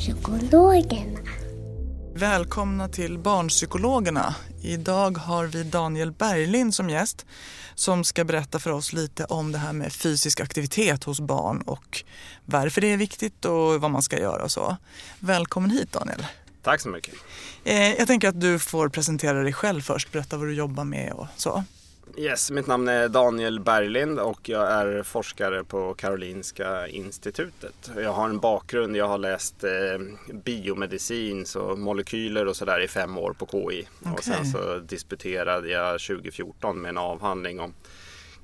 Barnpsykologerna. Välkomna till Barnpsykologerna. Idag har vi Daniel Berglind som gäst som ska berätta för oss lite om det här med fysisk aktivitet hos barn och varför det är viktigt och vad man ska göra och så. Välkommen hit Daniel. Tack så mycket. Eh, jag tänker att du får presentera dig själv först, berätta vad du jobbar med och så. Yes, mitt namn är Daniel Berglind och jag är forskare på Karolinska institutet. Jag har en bakgrund, jag har läst eh, biomedicin, så molekyler och sådär i fem år på KI. Och Okej. sen så disputerade jag 2014 med en avhandling om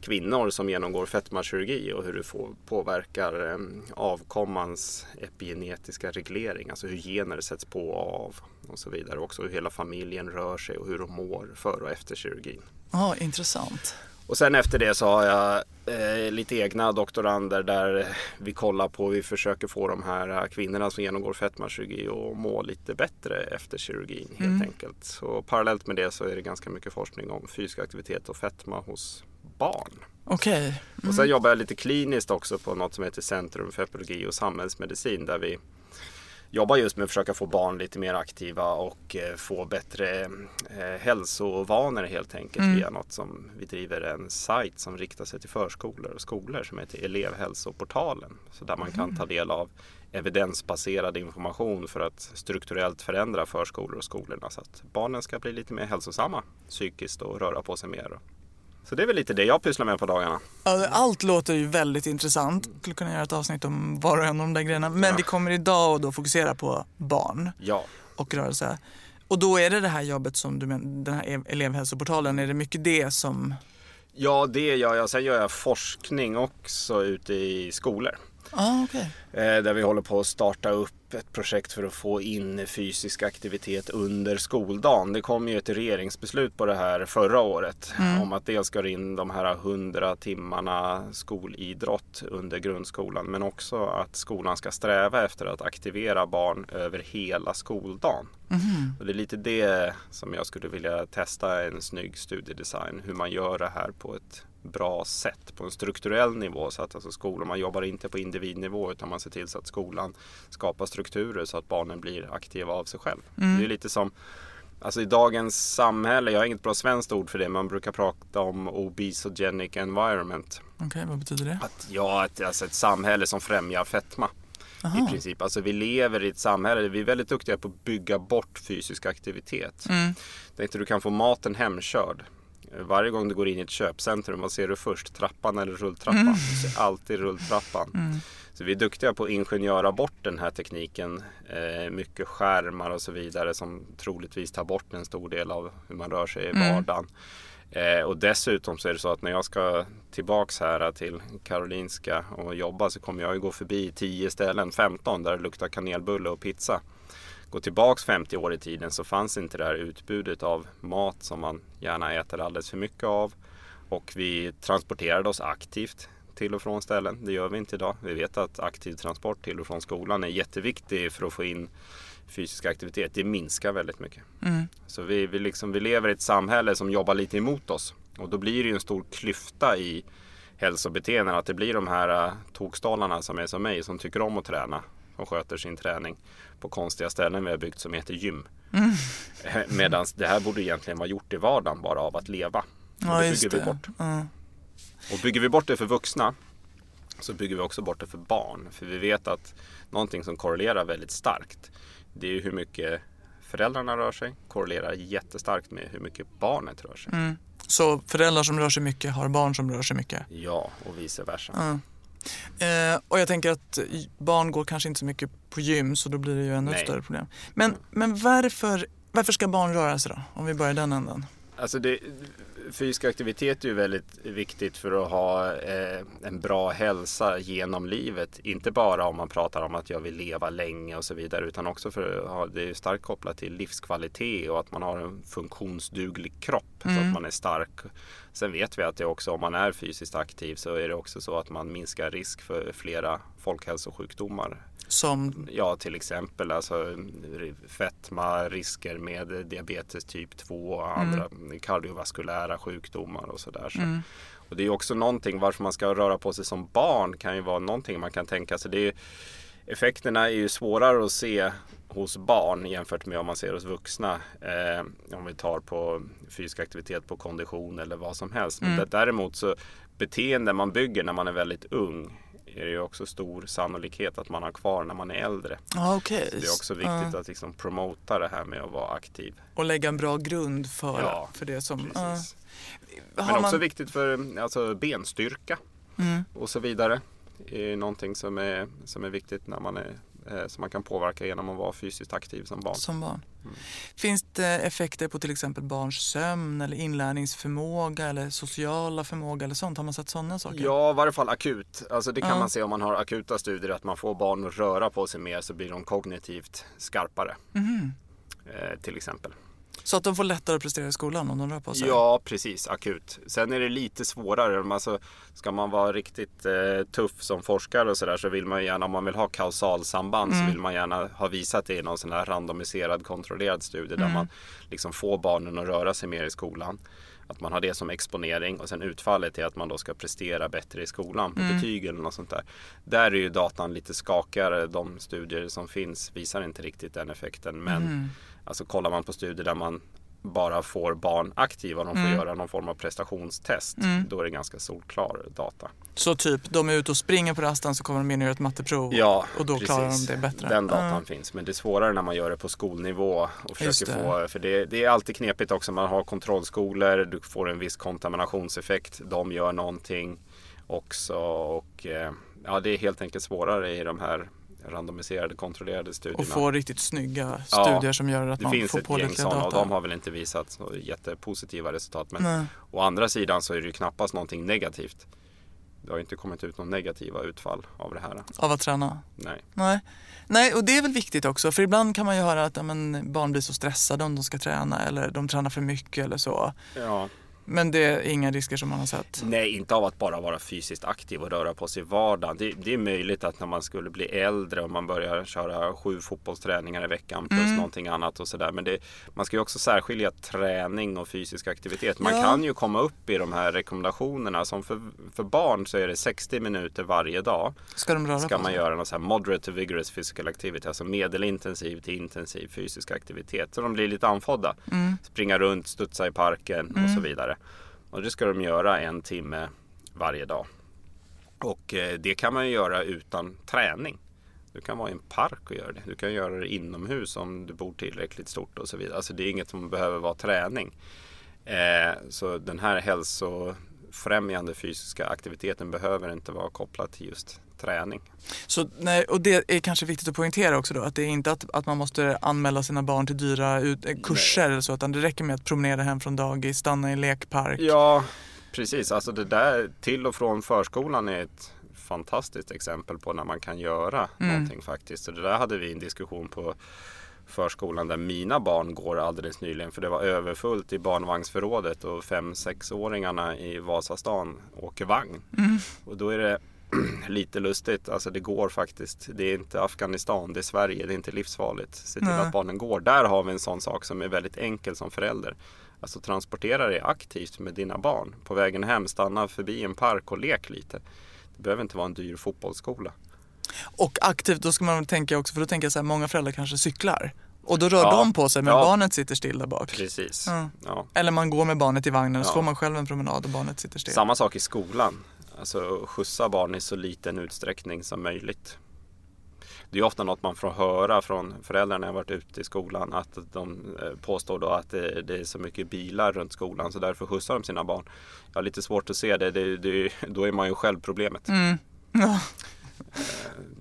kvinnor som genomgår fetmakirurgi och hur det får, påverkar eh, avkommans epigenetiska reglering, alltså hur gener sätts på och av och så vidare. Också hur hela familjen rör sig och hur de mår före och efter kirurgin. Ja, intressant. Och sen efter det så har jag eh, lite egna doktorander där vi kollar på, vi försöker få de här eh, kvinnorna som genomgår fetmakirurgi att må lite bättre efter kirurgin helt enkelt. Så parallellt med det så är det ganska mycket forskning om fysisk aktivitet och fetma hos barn. Okej. Och sen jobbar jag lite kliniskt också på något som heter Centrum för epidemi och samhällsmedicin där vi jobbar just med att försöka få barn lite mer aktiva och eh, få bättre eh, hälsovanor helt enkelt via något som vi driver en sajt som riktar sig till förskolor och skolor som heter Elevhälsoportalen. Så där man kan ta del av evidensbaserad information för att strukturellt förändra förskolor och skolorna så att barnen ska bli lite mer hälsosamma psykiskt och röra på sig mer. Så det är väl lite det jag pysslar med på dagarna. Ja, Allt låter ju väldigt intressant. Skulle kunna göra ett avsnitt om var och en av de där grejerna. Men vi kommer idag att då fokusera på barn Ja, och rörelse. Och då är det det här jobbet som du menar, den här elevhälsoportalen, är det mycket det som... Ja, det gör jag. Sen gör jag forskning också ute i skolor. Ah, okej. Eh, Där vi håller på att starta upp ett projekt för att få in fysisk aktivitet under skoldagen. Det kom ju ett regeringsbeslut på det här förra året om att dels ska in de här 100 timmarna skolidrott under grundskolan men också att skolan ska sträva efter att aktivera barn över hela skoldagen. Och det är lite det som jag skulle vilja testa en snygg studiedesign. Hur man gör det här på ett bra sätt på en strukturell nivå så att alltså skolan, man jobbar inte på individnivå utan man ser till så att skolan skapar strukturer så att barnen blir aktiva av sig själv. Det är lite som Alltså i dagens samhälle, jag har inget bra svenskt ord för det, man brukar prata om obesogenic environment. Okej, vad betyder det? Att, ja, ett, alltså ett samhälle som främjar fetma. I princip. Alltså vi lever i ett samhälle där vi är väldigt duktiga på att bygga bort fysisk aktivitet. Mm. Tänk dig du kan få maten hemkörd. Varje gång du går in i ett köpcentrum, vad ser du först? Trappan eller rulltrappan? Mm. Du ser alltid rulltrappan. Så vi är duktiga på att ingenjöra bort den här tekniken. Eh, mycket skärmar och så vidare som troligtvis tar bort en stor del av hur man rör sig i Mm. vardagen. Eh, och dessutom så är det så att när jag ska tillbaks här till Karolinska och jobba så kommer jag ju gå förbi 10 ställen, 15 där det luktar kanelbulle och pizza. Gå tillbaks 50 år i tiden så fanns inte det här utbudet av mat som man gärna äter alldeles för mycket av. Och vi transporterade oss aktivt till och från ställen. Det gör vi inte idag. Vi vet att aktiv transport till och från skolan är jätteviktig för att få in fysisk aktivitet. Det minskar väldigt mycket. Så vi, vi, liksom, vi lever i ett samhälle som jobbar lite emot oss. Och då blir det ju en stor klyfta i hälsobeteenden. Att det blir de här uh, tokstollarna som är som mig som tycker om att träna. Som sköter sin träning på konstiga ställen vi har byggt som heter gym. Medan det här borde egentligen vara gjort i vardagen bara av att leva. Och Ja, det bygger vi det. bort. Ja. Och bygger vi bort det för vuxna så bygger vi också bort det för barn. För vi vet att någonting som korrelerar väldigt starkt det är hur mycket föräldrarna rör sig korrelerar jättestarkt med hur mycket barnet rör sig. Mm. Så föräldrar som rör sig mycket har barn som rör sig mycket? Ja, och vice versa. Mm. Eh, och jag tänker att barn går kanske inte så mycket på gym så då blir det ju ännu ett större problem. Men, men varför, varför ska barn röra sig då? Om vi börjar den änden. Alltså det, fysisk aktivitet är ju väldigt viktigt för att ha eh, en bra hälsa genom livet. Inte bara om man pratar om att jag vill leva länge och så vidare utan också för att ha, det är starkt kopplat till livskvalitet och att man har en funktionsduglig kropp mm. så att mm. man är stark. Sen vet vi att det också om man är fysiskt aktiv så är det också så att man minskar risk för flera folkhälsosjukdomar som? Ja, till exempel alltså, fetma, risker med diabetes typ 2 och andra mm. kardiovaskulära sjukdomar och sådär. Så. Mm. Och det är också någonting varför man ska röra på sig som barn kan ju vara någonting man kan tänka sig. Det är, effekterna är ju svårare att se hos barn jämfört med om man ser hos vuxna. Eh, om vi tar på fysisk aktivitet på kondition eller vad som helst. Men mm. däremot så beteende man bygger när man är väldigt ung är det ju också stor sannolikhet att man har kvar när man är äldre. Ah, okay. Så det är också viktigt ah. att liksom promota det här med att vara aktiv. Och lägga en bra grund för, ja, för det som... Ah. Men också man... viktigt för alltså, benstyrka mm. och så vidare. Det är någonting som är, som är viktigt när man är Eh, som man kan påverka genom att vara fysiskt aktiv som barn. Som barn. Mm. Finns det effekter på till exempel barns sömn eller inlärningsförmåga eller sociala förmåga eller sånt? Har man sett sådana saker? Ja, i varje fall akut. Alltså det kan ja. man se om man har akuta studier att man får barn att röra på sig mer så blir de kognitivt skarpare. Mm. Eh, till exempel. Så att de får lättare att prestera i skolan om de rör på sig? Ja, precis. Akut. Sen är det lite svårare. Alltså, ska man vara riktigt eh, tuff som forskare och sådär så vill man gärna, om man vill ha kausalsamband mm. så vill man gärna ha visat det i någon sån här randomiserad kontrollerad studie mm. där man liksom får barnen att röra sig mer i skolan. Att man har det som exponering och sen utfallet är att man då ska prestera bättre i skolan på mm. betyg eller något sånt där. Där är ju datan lite skakigare. De studier som finns visar inte riktigt den effekten. Men mm. Alltså kollar man på studier där man bara får barn aktiva och de får mm. göra någon form av prestationstest. Mm. Då är det ganska solklar data. Så typ, de är ute och springer på rasten så kommer de in och gör ett matteprov ja, och då precis. klarar de det bättre? Den datan mm. finns, men det är svårare när man gör det på skolnivå. Och försöker det. Få, för det, det, är alltid knepigt också, man har kontrollskolor, du får en viss kontaminationseffekt, de gör någonting också och eh, ja, det är helt enkelt svårare i de här randomiserade kontrollerade studierna. Och få riktigt snygga studier ja, som gör att man får pålitliga data. Det finns ett och de har väl inte visat så jättepositiva resultat. Men Nej. å andra sidan så är det ju knappast någonting negativt. Det har inte kommit ut några negativa utfall av det här. Av att träna? Nej. Nej. Nej, och det är väl viktigt också. För ibland kan man ju höra att ja, men, barn blir så stressade om de ska träna eller de tränar för mycket eller så. Ja. Men det är inga risker som man har sett? Nej, inte av att bara vara fysiskt aktiv och röra på sig i vardagen. Det, det är möjligt att när man skulle bli äldre och man börjar köra sju fotbollsträningar i veckan plus mm. någonting annat och sådär. Men det, man ska ju också särskilja träning och fysisk aktivitet. Man ja. kan ju komma upp i de här rekommendationerna. Som för, för barn så är det 60 minuter varje dag. Ska de röra Ska man göra någon här moderate to vigorous physical activity. Alltså medelintensiv till intensiv fysisk aktivitet. Så de blir lite andfådda. Mm. Springa runt, studsa i parken mm. och så vidare. Och det ska de göra en timme varje dag. Och eh, det kan man ju göra utan träning. Du kan vara i en park och göra det. Du kan göra det inomhus om du bor tillräckligt stort och så vidare. Alltså det är inget som behöver vara träning. Eh, så den här hälsofrämjande fysiska aktiviteten behöver inte vara kopplad till just träning. Så, nej, och det är kanske viktigt att poängtera också då att det är inte att, att man måste anmäla sina barn till dyra ut, eh, kurser nej. eller så utan det räcker med att promenera hem från dagis, stanna i en lekpark. Ja, precis. Alltså det där till och från förskolan är ett fantastiskt exempel på när man kan göra mm. någonting faktiskt. Så det där hade vi en diskussion på förskolan där mina barn går alldeles nyligen för det var överfullt i barnvagnsförrådet och fem sexåringarna i Vasastan åker vagn. Mm. Och då är det lite lustigt. Alltså det går faktiskt. Det är inte Afghanistan, det är Sverige. Det är inte livsfarligt. Se till Nej. att barnen går. Där har vi en sån sak som är väldigt enkel som förälder. Alltså transportera dig aktivt med dina barn. På vägen hem, stanna förbi en park och lek lite. Det behöver inte vara en dyr fotbollsskola. Och aktivt, då ska man tänka också, för då tänker jag så här, många föräldrar kanske cyklar. Och då rör Ja. de på sig men Ja. barnet sitter still där bak. Precis. Ja. Eller man går med barnet i vagnen och så får man själv en promenad och barnet sitter still. Samma sak i skolan. Alltså skjutsa barn i så liten utsträckning som möjligt. Det är ofta något man får höra från föräldrar när jag varit ute i skolan. Att de eh, påstår då att det, det är så mycket bilar runt skolan så därför skjutsar de sina barn. Jag har lite svårt att se det. det, det då är man ju själv problemet. Mm. Ja.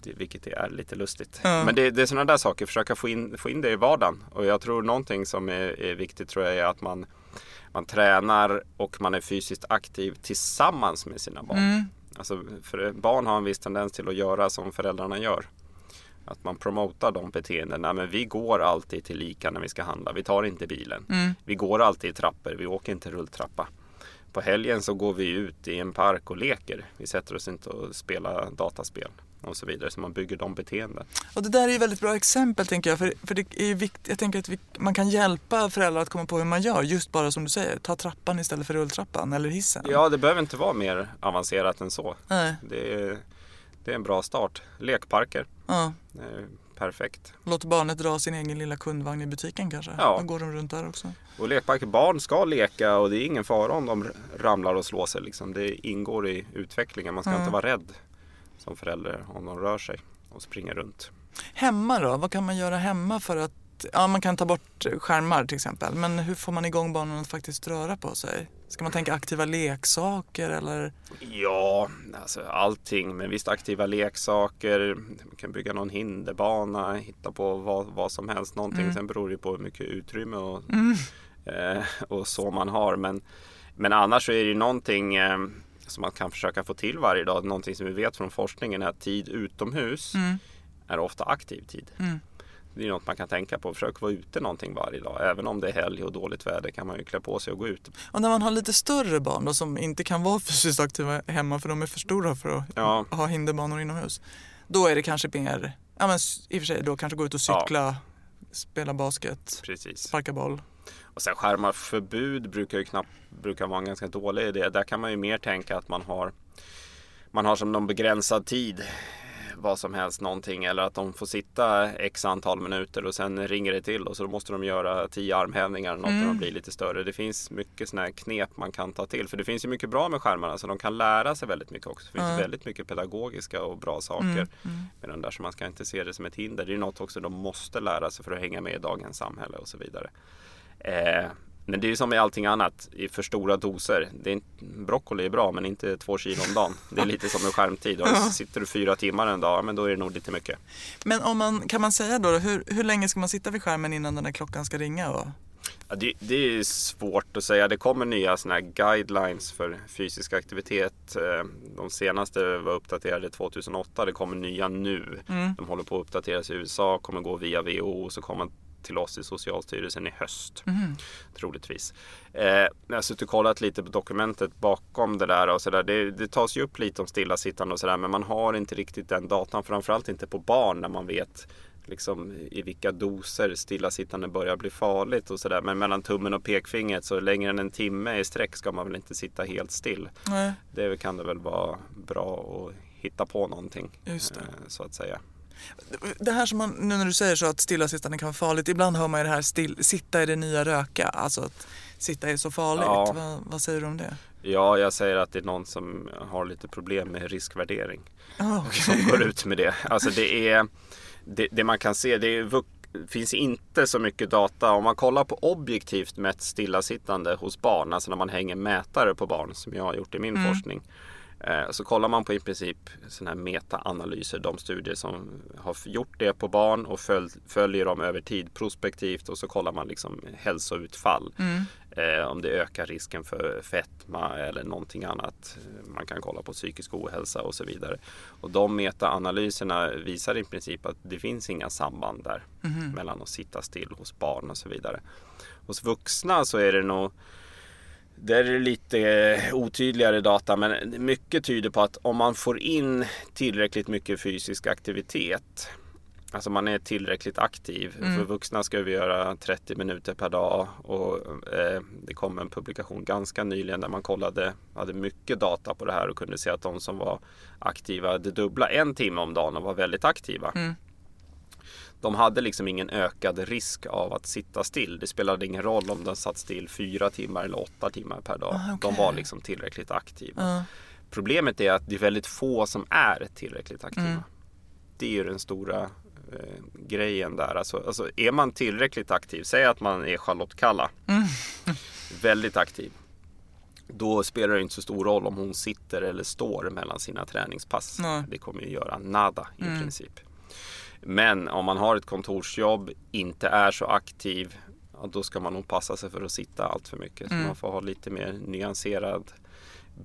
Det, vilket är lite lustigt. Ja. Men det, det är sådana där saker, försöka få in, få in det i vardagen. Och jag tror någonting som är, är viktigt tror jag är att man, man tränar och man är fysiskt aktiv tillsammans med sina barn. Mm. Alltså, för barn har en viss tendens till att göra som föräldrarna gör. Att man promotar de beteendena. Men vi går alltid till lika när vi ska handla. Vi tar inte bilen. Mm. Vi går alltid i trappor. Vi åker inte rulltrappa. På helgen så går vi ut i en park och leker. Vi sätter oss inte och spelar dataspel och så vidare. Så man bygger de beteenden. Och det där är ju väldigt bra exempel tänker jag. För, för det är viktigt, jag tänker att vi, man kan hjälpa föräldrar att komma på hur man gör. Just bara som du säger, ta trappan istället för rulltrappan eller hissen. Ja, det behöver inte vara mer avancerat än så. Nej. Det är, det är en bra start. Lekparker. Ja. Är perfekt. Låt barnet dra sin egen lilla kundvagn i butiken kanske. Ja. Då går de runt där också. Och lekparker, barn ska leka och det är ingen fara om de ramlar och slår sig. Liksom. Det ingår i utvecklingen. Man ska Ja. inte vara rädd som förälder om de rör sig och springer runt. Hemma då? Vad kan man göra hemma för att Ja, man kan ta bort skärmar till exempel. Men hur får man igång barnen att faktiskt röra på sig? Ska man tänka aktiva leksaker eller? Ja, alltså allting. Men visst aktiva leksaker. Man kan bygga någon hinderbana, hitta på vad, vad som helst. Någonting. Mm. Sen beror det på hur mycket utrymme och, eh, och så man har. Men, men annars så är det ju någonting eh, som man kan försöka få till varje dag. Någonting som vi vet från forskningen är att tid utomhus är ofta aktiv tid. Mm. Det är något man kan tänka på. Försök vara ute någonting varje dag. Även om det är helg och dåligt väder kan man ju klä på sig och gå ut. Och när man har lite större barn då, som inte kan vara fysiskt aktiva hemma för de är för stora för att Ja. ha hinderbanor inomhus. Då är det kanske mer, ja men i och för sig då kanske gå ut och cykla, spela basket, Precis. sparka boll. Och sen skärmarförbud brukar ju knappt brukar vara en ganska dålig idé. Där kan man ju mer tänka att man har man har som någon begränsad tid vad som helst någonting eller att de får sitta x antal minuter och sen ringer det till och så då måste de göra tio armhävningar något när de blir lite större. Det finns mycket sådana här knep man kan ta till för det finns ju mycket bra med skärmarna så de kan lära sig väldigt mycket också. Det finns väldigt mycket pedagogiska och bra saker med den där så man ska inte se det som ett hinder. Det är något också de måste lära sig för att hänga med i dagens samhälle och så vidare. Eh, men det är ju som med allting annat i för stora doser. Det är inte, broccoli är bra men inte två kilo om dagen. Det är lite som med skärmtid. Och sitter du fyra timmar en dag, men då är det nog lite mycket. Men om man, kan man säga då, hur, hur länge ska man sitta vid skärmen innan den där klockan ska ringa? Och, Ja, det, det är svårt att säga. Det kommer nya såna guidelines för fysisk aktivitet. Eh, De senaste var uppdaterade 2008. Det kommer nya nu. De håller på att uppdateras i USA, kommer gå via WHO så kommer till oss i Socialstyrelsen i höst. Troligtvis. Eh, jag har suttit och kollat lite på dokumentet bakom det där och så där. Det, det tas ju upp lite om stillasittande och sådär men man har inte riktigt den datan. Framförallt inte på barn när man vet liksom i vilka doser stillasittande börjar bli farligt och sådär. Men mellan tummen och pekfingret så längre än en timme i sträck ska man väl inte sitta helt still. nej, Det kan det väl vara bra att hitta på någonting. Eh, Så att säga. Det här som man, nu när du säger så att stillasittande kan vara farligt. Ibland hör man ju det här still, sitta i det nya röka. Alltså att sitta är så farligt. Ja. Vad, vad säger du om det? Ja, jag säger att det är någon som har lite problem med riskvärdering. Ah, okej. som går ut med det. Alltså det är det, det man kan se, det är, finns inte så mycket data. Om man kollar på objektivt mätt stillasittande hos barn, alltså när man hänger mätare på barn som jag har gjort i min forskning. Eh, Så kollar man på i princip sådana här metaanalyser, de studier som har gjort det på barn och följ, följer dem över tid prospektivt och så kollar man liksom hälsoutfall. Eh, om det ökar risken för fetma eller någonting annat. Man kan kolla på psykisk ohälsa och så vidare. Och de metaanalyserna visar i princip att det finns inga samband där mellan att sitta still hos barn och så vidare. Hos vuxna så är det nog där är det lite eh, otydligare data men mycket tyder på att om man får in tillräckligt mycket fysisk aktivitet Alltså man är tillräckligt aktiv. För vuxna ska vi göra 30 minuter per dag och eh, det kom en publikation ganska nyligen där man kollade, hade mycket data på det här och kunde se att de som var aktiva det dubbla en timme om dagen och var väldigt aktiva. De hade liksom ingen ökad risk av att sitta still. Det spelade ingen roll om de satt still fyra timmar eller åtta timmar per dag. Ah, okej. De var liksom tillräckligt aktiva. Ja. Problemet är att det är väldigt få som är tillräckligt aktiva. Mm. Det är ju den stora eh, grejen där. Alltså, alltså är man tillräckligt aktiv, säg att man är Charlotte Kalla, Mm. väldigt aktiv. Då spelar det inte så stor roll om hon sitter eller står mellan sina träningspass. Nej. Det kommer ju göra nada i Mm. princip. Men om man har ett kontorsjobb, inte är så aktiv, ja, då ska man nog passa sig för att sitta allt för mycket. Så Mm. man får ha lite mer nyanserad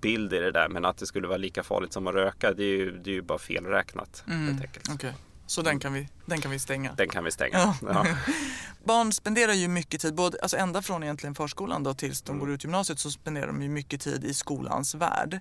bild i det där. Men att det skulle vara lika farligt som att röka, det är ju, det är ju bara felräknat. Mm. Okej. Så den kan, vi, den kan vi stänga. Den kan vi stänga. Ja. Ja. Barn spenderar ju mycket tid, både, alltså ända från egentligen förskolan då tills Mm. de går ut gymnasiet så spenderar de ju mycket tid i skolans värld.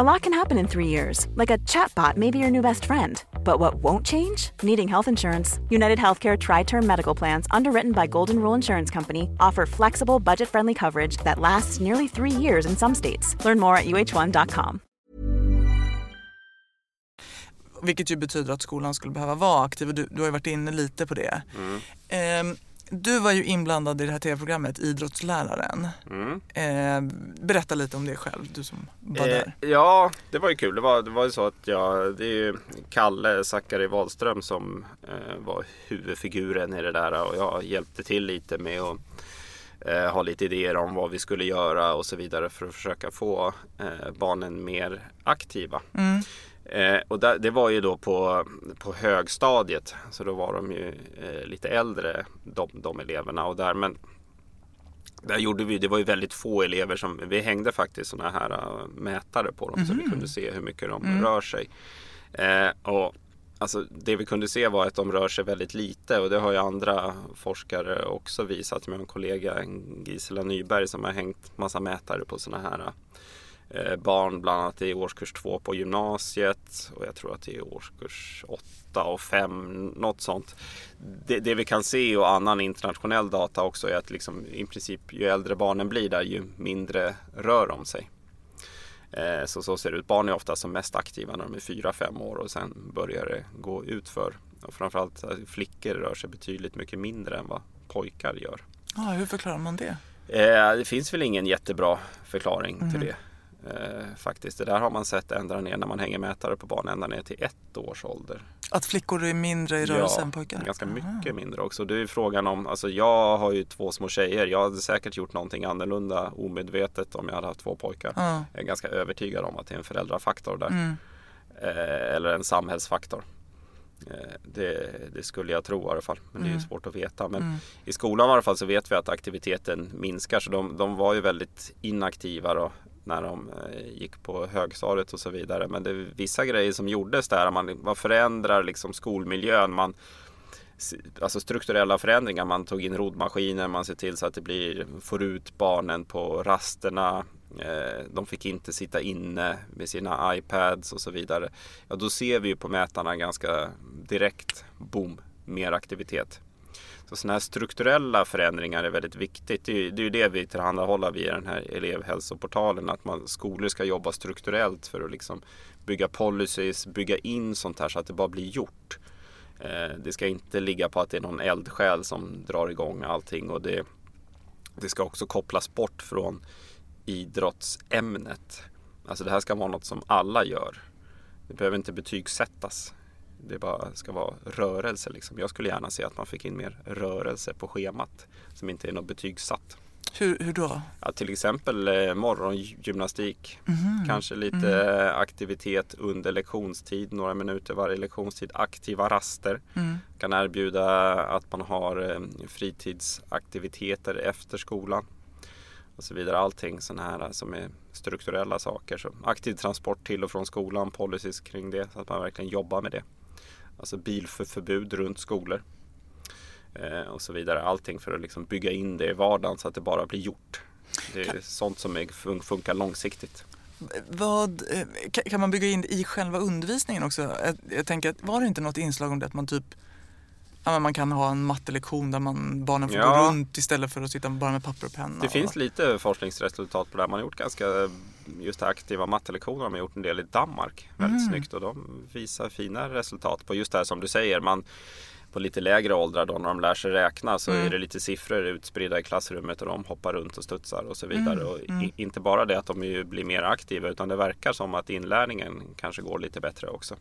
A lot can happen in three years, like a chatbot may be your new best friend. But what won't change? Needing health insurance. United Healthcare Tri Term Medical Plans, underwritten by Golden Rule Insurance Company, offer flexible, budget friendly coverage that lasts nearly three years in some states. Learn more at uh1.com. Vilket ju betyder att skolan skulle behöva vara aktiv och du, du har ju varit inne lite på det. Mm. Ehm, du var ju inblandad i det här tv-programmet Idrottsläraren. Mm. Ehm, berätta lite om det själv, du som var där. Eh, ja, det var ju kul. Det var, det var ju så att jag, det är ju Kalle Zackari Wahlström som eh, var huvudfiguren i det där och jag hjälpte till lite med att eh, ha lite idéer om vad vi skulle göra och så vidare för att försöka få eh, barnen mer aktiva. Mm. Eh, och där, det var ju då på, på högstadiet så då var de ju eh, lite äldre de, de eleverna och där men där gjorde vi, det var ju väldigt få elever som, vi hängde faktiskt sådana här äh, mätare på dem så vi kunde se hur mycket de rör sig. Eh, och Alltså det vi kunde se var att de rör sig väldigt lite och det har ju andra forskare också visat. Med en kollega Gisela Nyberg som har hängt massa mätare på sådana här eh, barn bland annat i årskurs två på gymnasiet och jag tror att det är årskurs åtta och fem, något sånt. Det, det vi kan se och annan internationell data också är att liksom, i princip ju äldre barnen blir där ju mindre rör de sig. Eh, Så så ser det ut. Barn är ofta som mest aktiva när de är 4-5 år och sen börjar det gå ut för. Och framförallt eh, flickor rör sig betydligt mycket mindre än vad pojkar gör. Ah, hur förklarar man det? Eh, Det finns väl ingen jättebra förklaring till det. Eh, faktiskt. Det där har man sett ändra ner när man hänger mätare på barn ända ner till ett års ålder. Att flickor är mindre i rörelse än pojkar? ganska mycket mindre också. Det är frågan om, alltså jag har ju två små tjejer. Jag hade säkert gjort någonting annorlunda omedvetet om jag hade haft två pojkar. Ja. Jag är ganska övertygad om att det är en föräldrafaktor där. Mm. Eh, eller en samhällsfaktor. Eh, det, det skulle jag tro i alla fall. Men det är ju svårt att veta. Men Mm. i skolan i alla fall så vet vi att aktiviteten minskar. Så de, de var ju väldigt inaktiva då, när de eh, gick på högstadiet och så vidare. Men det är vissa grejer som gjordes där. Man, man förändrar liksom skolmiljön. Man, alltså strukturella förändringar. Man tog in roddmaskiner, man ser till så att det blir, får ut barnen på rasterna. Eh, de fick inte sitta inne med sina iPads och så vidare. Ja, då ser vi ju på mätarna ganska direkt, boom, mer aktivitet. Så sådana här strukturella förändringar är väldigt viktigt. Det är ju det, är ju det vi tillhandahåller via den här elevhälsoportalen. Att man, skolor ska jobba strukturellt för att liksom bygga policies, bygga in sånt här så att det bara blir gjort. Eh, Det ska inte ligga på att det är någon eldsjäl som drar igång allting och det, det ska också kopplas bort från idrottsämnet. Alltså det här ska vara något som alla gör. Det behöver inte betygsättas. Det bara ska vara rörelse. Liksom. Jag skulle gärna se att man fick in mer rörelse på schemat som inte är något betygsatt. Hur, hur då? Ja, till exempel eh, morgongymnastik. Mhm. Kanske lite eh, aktivitet under lektionstid, några minuter varje lektionstid. Aktiva raster. Mm. Kan erbjuda att man har eh, fritidsaktiviteter efter skolan. Och så vidare. Allting sådana här som är strukturella saker. Så aktiv transport till och från skolan, policies kring det. Så att man verkligen jobbar med det. Alltså bilförbud runt skolor. Eh, och så vidare. Allting för att liksom bygga in det i vardagen så att det bara blir gjort. Det är sånt som funkar långsiktigt. Vad, eh, kan- man bygga in det i själva undervisningen också? Jag, jag tänker att var det inte något inslag om det att man typ Ja, man kan ha en mattelektion där man, barnen får Ja. gå runt istället för att sitta bara med papper och penna. Det och- finns lite forskningsresultat på det här. Man har gjort ganska just aktiva mattelektioner har man gjort en del i Danmark. Väldigt snyggt och de visar fina resultat på just det här som du säger. Man, på lite lägre åldrar då när de lär sig räkna så är det lite siffror utspridda i klassrummet och de hoppar runt och studsar och så vidare. Och i, inte bara det att de blir mer aktiva utan det verkar som att inlärningen kanske går lite bättre också.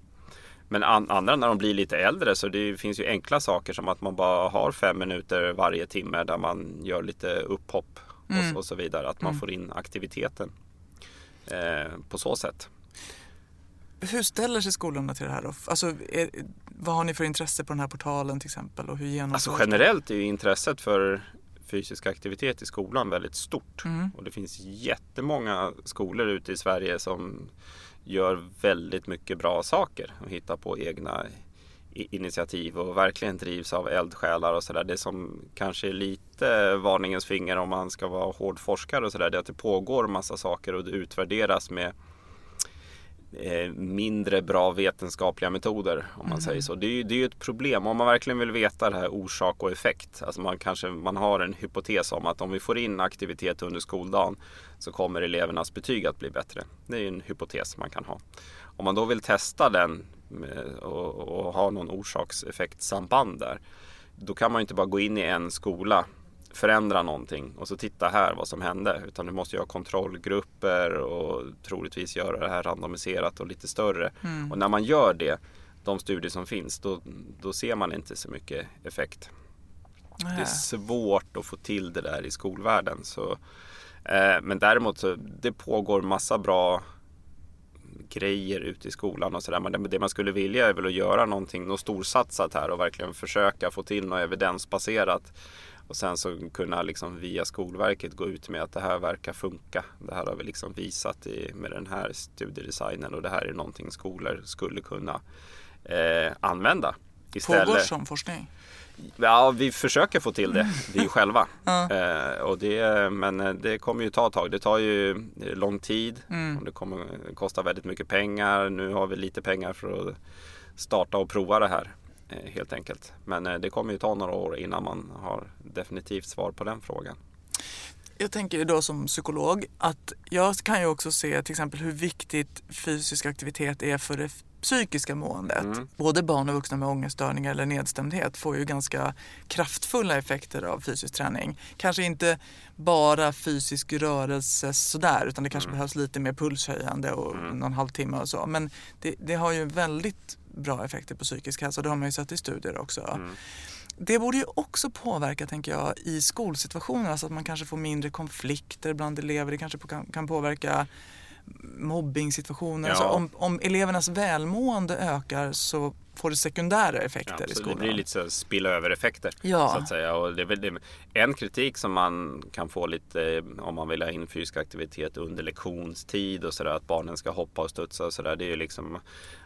Men an, andra när de blir lite äldre så det finns ju enkla saker som att man bara har fem minuter varje timme där man gör lite upphopp och, så- och så vidare. Att man får in aktiviteten eh, på så sätt. Hur ställer sig skolorna till det här då? Alltså, är, vad har ni för intresse på den här portalen till exempel? Och hur Alltså generellt är ju intresset för fysisk aktivitet i skolan väldigt stort. Mm. Och det finns jättemånga skolor ute i Sverige som gör väldigt mycket bra saker och hittar på egna initiativ och verkligen drivs av eldsjälar och sådär. Det som kanske är lite varningens finger om man ska vara hård forskare och sådär, det är att det pågår massa saker och det utvärderas med mindre bra vetenskapliga metoder om man säger så. Det är, ju, det är ju ett problem om man verkligen vill veta det här orsak och effekt. Alltså man kanske man har en hypotes om att om vi får in aktivitet under skoldagen så kommer elevernas betyg att bli bättre. Det är ju en hypotes man kan ha. Om man då vill testa den med- och, och ha någon orsakseffektsamband där då kan man ju inte bara gå in i en skola förändra någonting och så titta här vad som hände. Utan du måste ju ha kontrollgrupper och troligtvis göra det här randomiserat och lite större. Och när man gör det, de studier som finns, då, då ser man inte så mycket effekt. Det är svårt att få till det där i skolvärlden. Så, eh, men däremot så det pågår massa bra grejer ute i skolan och sådär. Men det, det man skulle vilja är väl att göra någonting, något storsatsat här och verkligen försöka få till något evidensbaserat. Och sen så kunna liksom via Skolverket gå ut med att det här verkar funka. Det här har vi liksom visat i, med den här studiedesignen och det här är någonting skolor skulle kunna eh, använda. Pågår Istället. som forskning? Ja, vi försöker få till det, vi själva. Eh, och det, men eh, det kommer ju ta ett tag. Det tar ju eh, lång tid och det kommer kosta väldigt mycket pengar. Nu har vi lite pengar för att starta och prova det här eh, helt enkelt. Men eh, det kommer ju ta några år innan man har definitivt svar på den frågan. Jag tänker då som psykolog att jag kan ju också se till exempel hur viktigt fysisk aktivitet är för det psykiska måendet. Både barn och vuxna med ångeststörningar eller nedstämdhet får ju ganska kraftfulla effekter av fysisk träning. Kanske inte bara fysisk rörelse sådär utan det kanske behövs lite mer pulshöjande och någon halvtimme och så. Men det, det har ju väldigt bra effekter på psykisk hälsa. Det har man ju sett i studier också. Det borde ju också påverka, tänker jag, i skolsituationer. Alltså att man kanske får mindre konflikter bland elever. Det kanske kan, kan påverka mobbningssituationer. Ja. Alltså om, om elevernas välmående ökar så får det sekundära effekter i så skolan. det blir lite så spillöver-effekter. Ja. Så att säga. Och det är väl det, en kritik som man kan få lite eh, om man vill ha in fysisk aktivitet under lektionstid och sådär. Att barnen ska hoppa och studsa och sådär. Det är ju liksom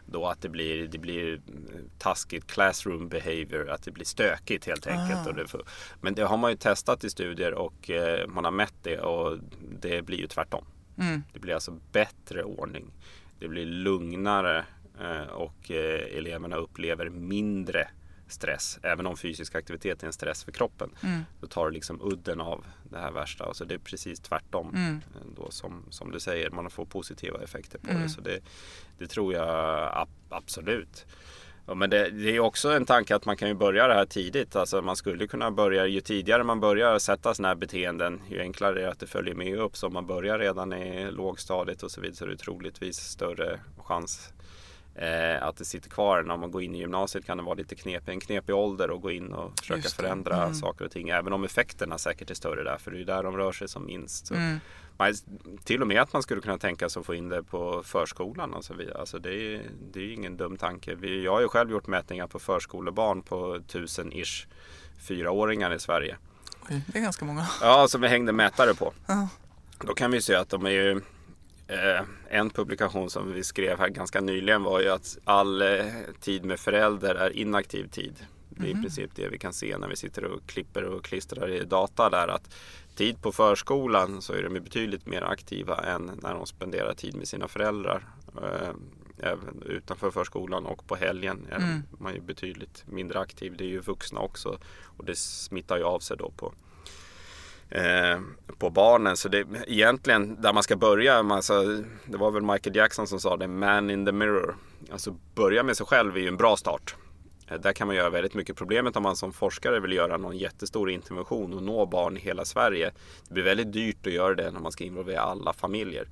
då att det blir, det blir taskigt classroom behavior. Att det blir stökigt helt enkelt. Och det får, men det har man ju testat i studier och eh, man har mätt det och det blir ju tvärtom. Det blir alltså bättre ordning. Det blir lugnare eh, och eh, eleverna upplever mindre stress. Även om fysisk aktivitet är en stress för kroppen. Så tar det liksom udden av det här värsta. Och så det är precis tvärtom. eh, Då som, som du säger, man får positiva effekter på det. Så det, det tror jag ab- absolut. Ja, men det, det är också en tanke att man kan ju börja det här tidigt. Alltså man skulle kunna börja, ju tidigare man börjar sätta sådana här beteenden, ju enklare är det att det följer med upp. Så om man börjar redan i lågstadiet och så vidare så är det troligtvis större chans eh, att det sitter kvar. När man går in i gymnasiet kan det vara lite knepig, en knepig ålder att gå in och försöka förändra Mm. saker och ting. Även om effekterna säkert är större där, för det är där de rör sig som minst. Mm. man, till och med att man skulle kunna tänka sig att få in det på förskolan och så vidare. Alltså det, är, det är ingen dum tanke. Vi, jag har ju själv gjort mätningar på förskolebarn på tusen ish fyraåringar i Sverige. Det är ganska många. Ja, som vi hängde mätare på. Ja. Då kan vi se att de är ju en publikation som vi skrev här ganska nyligen var ju att all eh, tid med förälder är inaktiv tid. Det är i princip det vi kan se när vi sitter och klipper och klistrar i data där att tid på förskolan så är de betydligt mer aktiva än när de spenderar tid med sina föräldrar. Eh, Även utanför förskolan och på helgen är Mm. man ju betydligt mindre aktiv. Det är ju vuxna också och det smittar ju av sig då på eh, på barnen. Så det egentligen där man ska börja, man, alltså, det var väl Michael Jackson som sa det, man in the mirror. Alltså börja med sig själv är ju en bra start. Eh, Där kan man göra väldigt mycket. Problemet om man som forskare vill göra någon jättestor intervention och nå barn i hela Sverige. Det blir väldigt dyrt att göra det när man ska involvera alla familjer.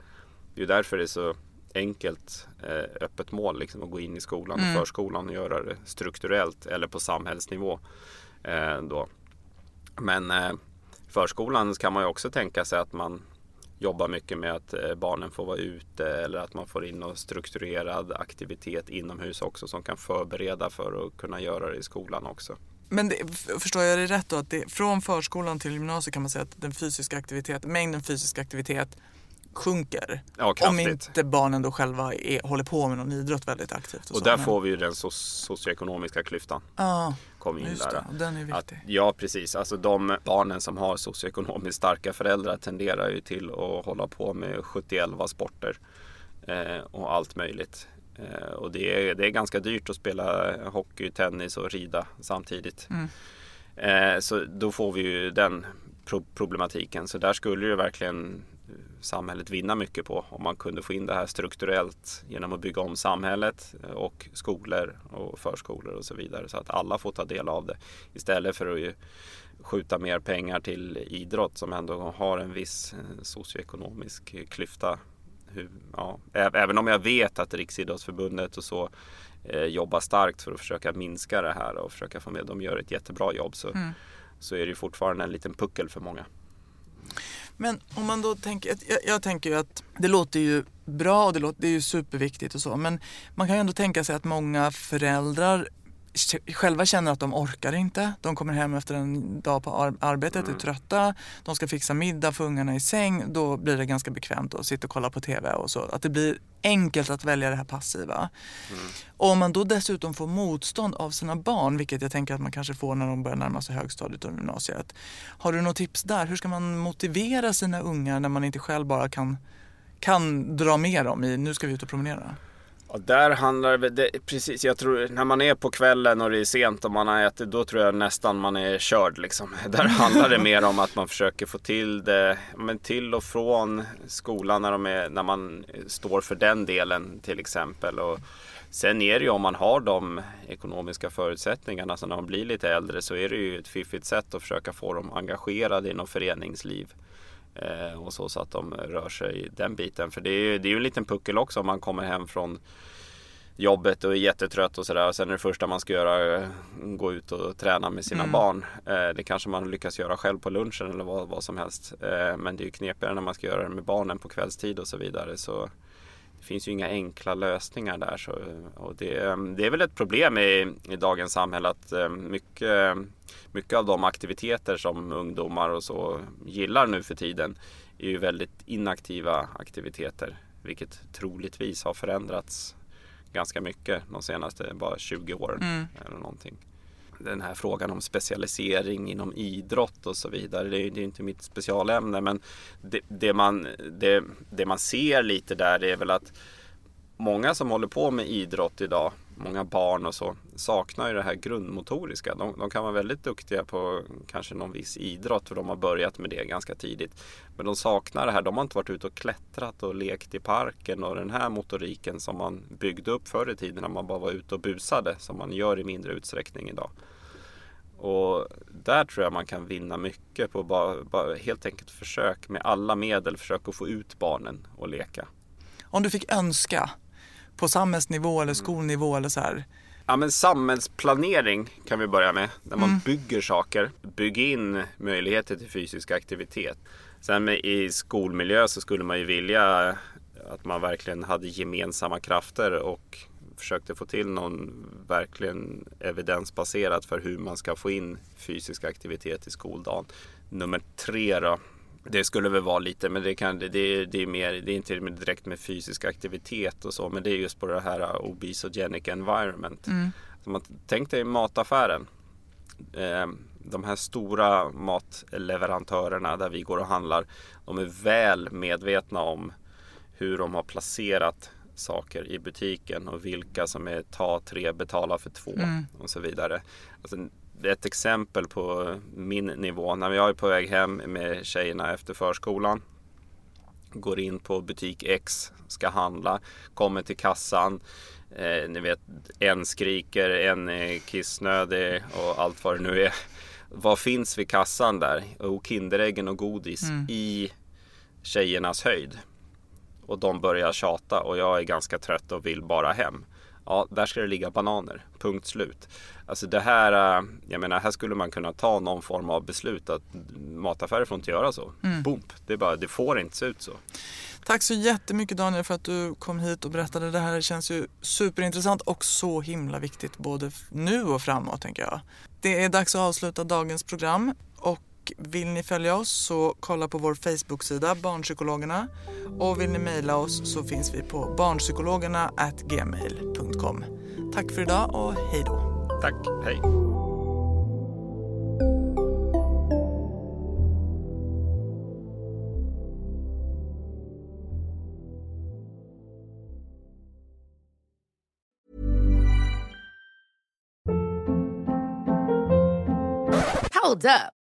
Det är ju därför det är så enkelt eh, öppet mål liksom, att gå in i skolan och förskolan och göra det strukturellt eller på samhällsnivå. Eh, då. Men eh, förskolan kan man ju också tänka sig att man jobbar mycket med att eh, barnen får vara ute eller att man får in någon strukturerad aktivitet inomhus också som kan förbereda för att kunna göra det i skolan också. Men det, förstår jag det rätt då att det, från förskolan till gymnasiet kan man säga att den fysiska aktivitet, mängden fysisk aktivitet sjunker. Ja, om inte barnen då själva är, håller på med någon idrott väldigt aktivt. Och så. där Men- får vi ju den so- socioekonomiska klyftan. Ja, Kom in just där. det. Den är Att, viktig. ja, precis. Alltså de barnen som har socioekonomiskt starka föräldrar tenderar ju till att hålla på med 71 sporter eh, och allt möjligt. Eh, och det är, det är ganska dyrt att spela hockey, tennis och rida samtidigt. Mm. Eh, så då får vi ju den pro- problematiken. Så där skulle ju verkligen samhället vinna mycket på om man kunde få in det här strukturellt genom att bygga om samhället eh, och skolor och förskolor och så vidare så att alla får ta del av det istället för att ju skjuta mer pengar till idrott som ändå har en viss eh, socioekonomisk klyfta. Hur, ja, även om jag vet att Riksidrottsförbundet och så eh, jobbar starkt för att försöka minska det här och försöka få med, de gör ett jättebra jobb så, så är det ju fortfarande en liten puckel för många. Men om man då tänker, jag, jag tänker ju att det låter ju bra och det, låter, det är ju superviktigt och så men man kan ju ändå tänka sig att många föräldrar själva känner att de orkar inte. De kommer hem efter en dag på ar- arbetet, är trötta, de ska fixa middag, få ungarna i säng. Då blir det ganska bekvämt att sitta och kolla på TV och så. Att det blir enkelt att välja det här passiva. Och om man då dessutom får motstånd av sina barn, vilket jag tänker att man kanske får när de börjar närma sig högstadiet och gymnasiet. Har du något tips där? Hur ska man motivera sina ungar när man inte själv bara kan, kan dra med dem i nu ska vi ut och promenera? Ja, där handlar det, det precis, jag tror när man är på kvällen och det är sent och man har ätit, då tror jag nästan man är körd liksom. Där handlar det mer om att man försöker få till det, men till och från skolan när, de är, när man står för den delen till exempel. Och sen är det ju om man har de ekonomiska förutsättningarna, så när man blir lite äldre så är det ju ett fiffigt sätt att försöka få dem engagerade i något föreningsliv. Eh, och så, så att de rör sig i den biten. För det är ju det är ju en liten puckel också om man kommer hem från jobbet och är jättetrött och sådär. Sen är det första man ska göra eh, gå ut och träna med sina barn. Eh, det kanske man lyckas göra själv på lunchen eller vad, vad som helst. Men det är ju knepigare när man ska göra det med barnen på kvällstid och så vidare. Så det finns ju inga enkla lösningar där. Så, och det, det är väl ett problem i, i dagens samhälle att eh, mycket, mycket av de aktiviteter som ungdomar och så gillar nu för tiden är ju väldigt inaktiva aktiviteter. Vilket troligtvis har förändrats ganska mycket de senaste bara 20 åren. Eller någonting. Den här frågan om specialisering inom idrott och så vidare. Det är, det är inte mitt specialämne men det, det, man, det, det man ser lite där är väl att många som håller på med idrott idag, många barn och så, saknar ju det här grundmotoriska. De, de kan vara väldigt duktiga på kanske någon viss idrott för de har börjat med det ganska tidigt. Men de saknar det här. De har inte varit ute och klättrat och lekt i parken och den här motoriken som man byggde upp förr i tiden när man bara var ute och busade som man gör i mindre utsträckning idag. Och där tror jag man kan vinna mycket på bara, bara helt enkelt försök med alla medel försöka få ut barnen och leka. Om du fick önska, på samhällsnivå eller skolnivå eller så här? Ja men samhällsplanering kan vi börja med. När man bygger saker. Bygg in möjligheter till fysisk aktivitet. Sen i skolmiljö så skulle man ju vilja att man verkligen hade gemensamma krafter och försökte få till någon verkligen evidensbaserat för hur man ska få in fysisk aktivitet i skoldagen. Nummer tre då. Det skulle väl vara lite, men det, kan, det, det är mer, det är inte direkt med fysisk aktivitet och så, men det är just på det här obesogenic environment. Man, tänk dig mataffären. Eh, de här stora matleverantörerna där vi går och handlar, de är väl medvetna om hur de har placerat saker i butiken och vilka som är ta tre, betala för två och så vidare. Alltså, ett exempel på min nivå, när jag är på väg hem med tjejerna efter förskolan går in på butik X, ska handla, kommer till kassan. Eh, ni vet, en skriker, en är kissnödig och allt vad det nu är. Vad finns vid kassan där? Och Kinderäggen och godis i tjejernas höjd. Och de börjar tjata och jag är ganska trött och vill bara hem. Ja, där ska det ligga bananer. Punkt slut. Alltså det här, eh, jag menar, här skulle man kunna ta någon form av beslut att mataffärer får inte göra så. Boom. Det, är bara, det får inte se ut så. Tack så jättemycket Daniel för att du kom hit och berättade det här. Det känns ju superintressant och så himla viktigt både nu och framåt tänker jag. Det är dags att avsluta dagens program och vill ni följa oss så kolla på vår Facebook-sida Barnpsykologerna och vill ni mejla oss så finns vi på barnpsykologerna@gmail.com. Tack för idag och hej då. Tack, hej. Hold up.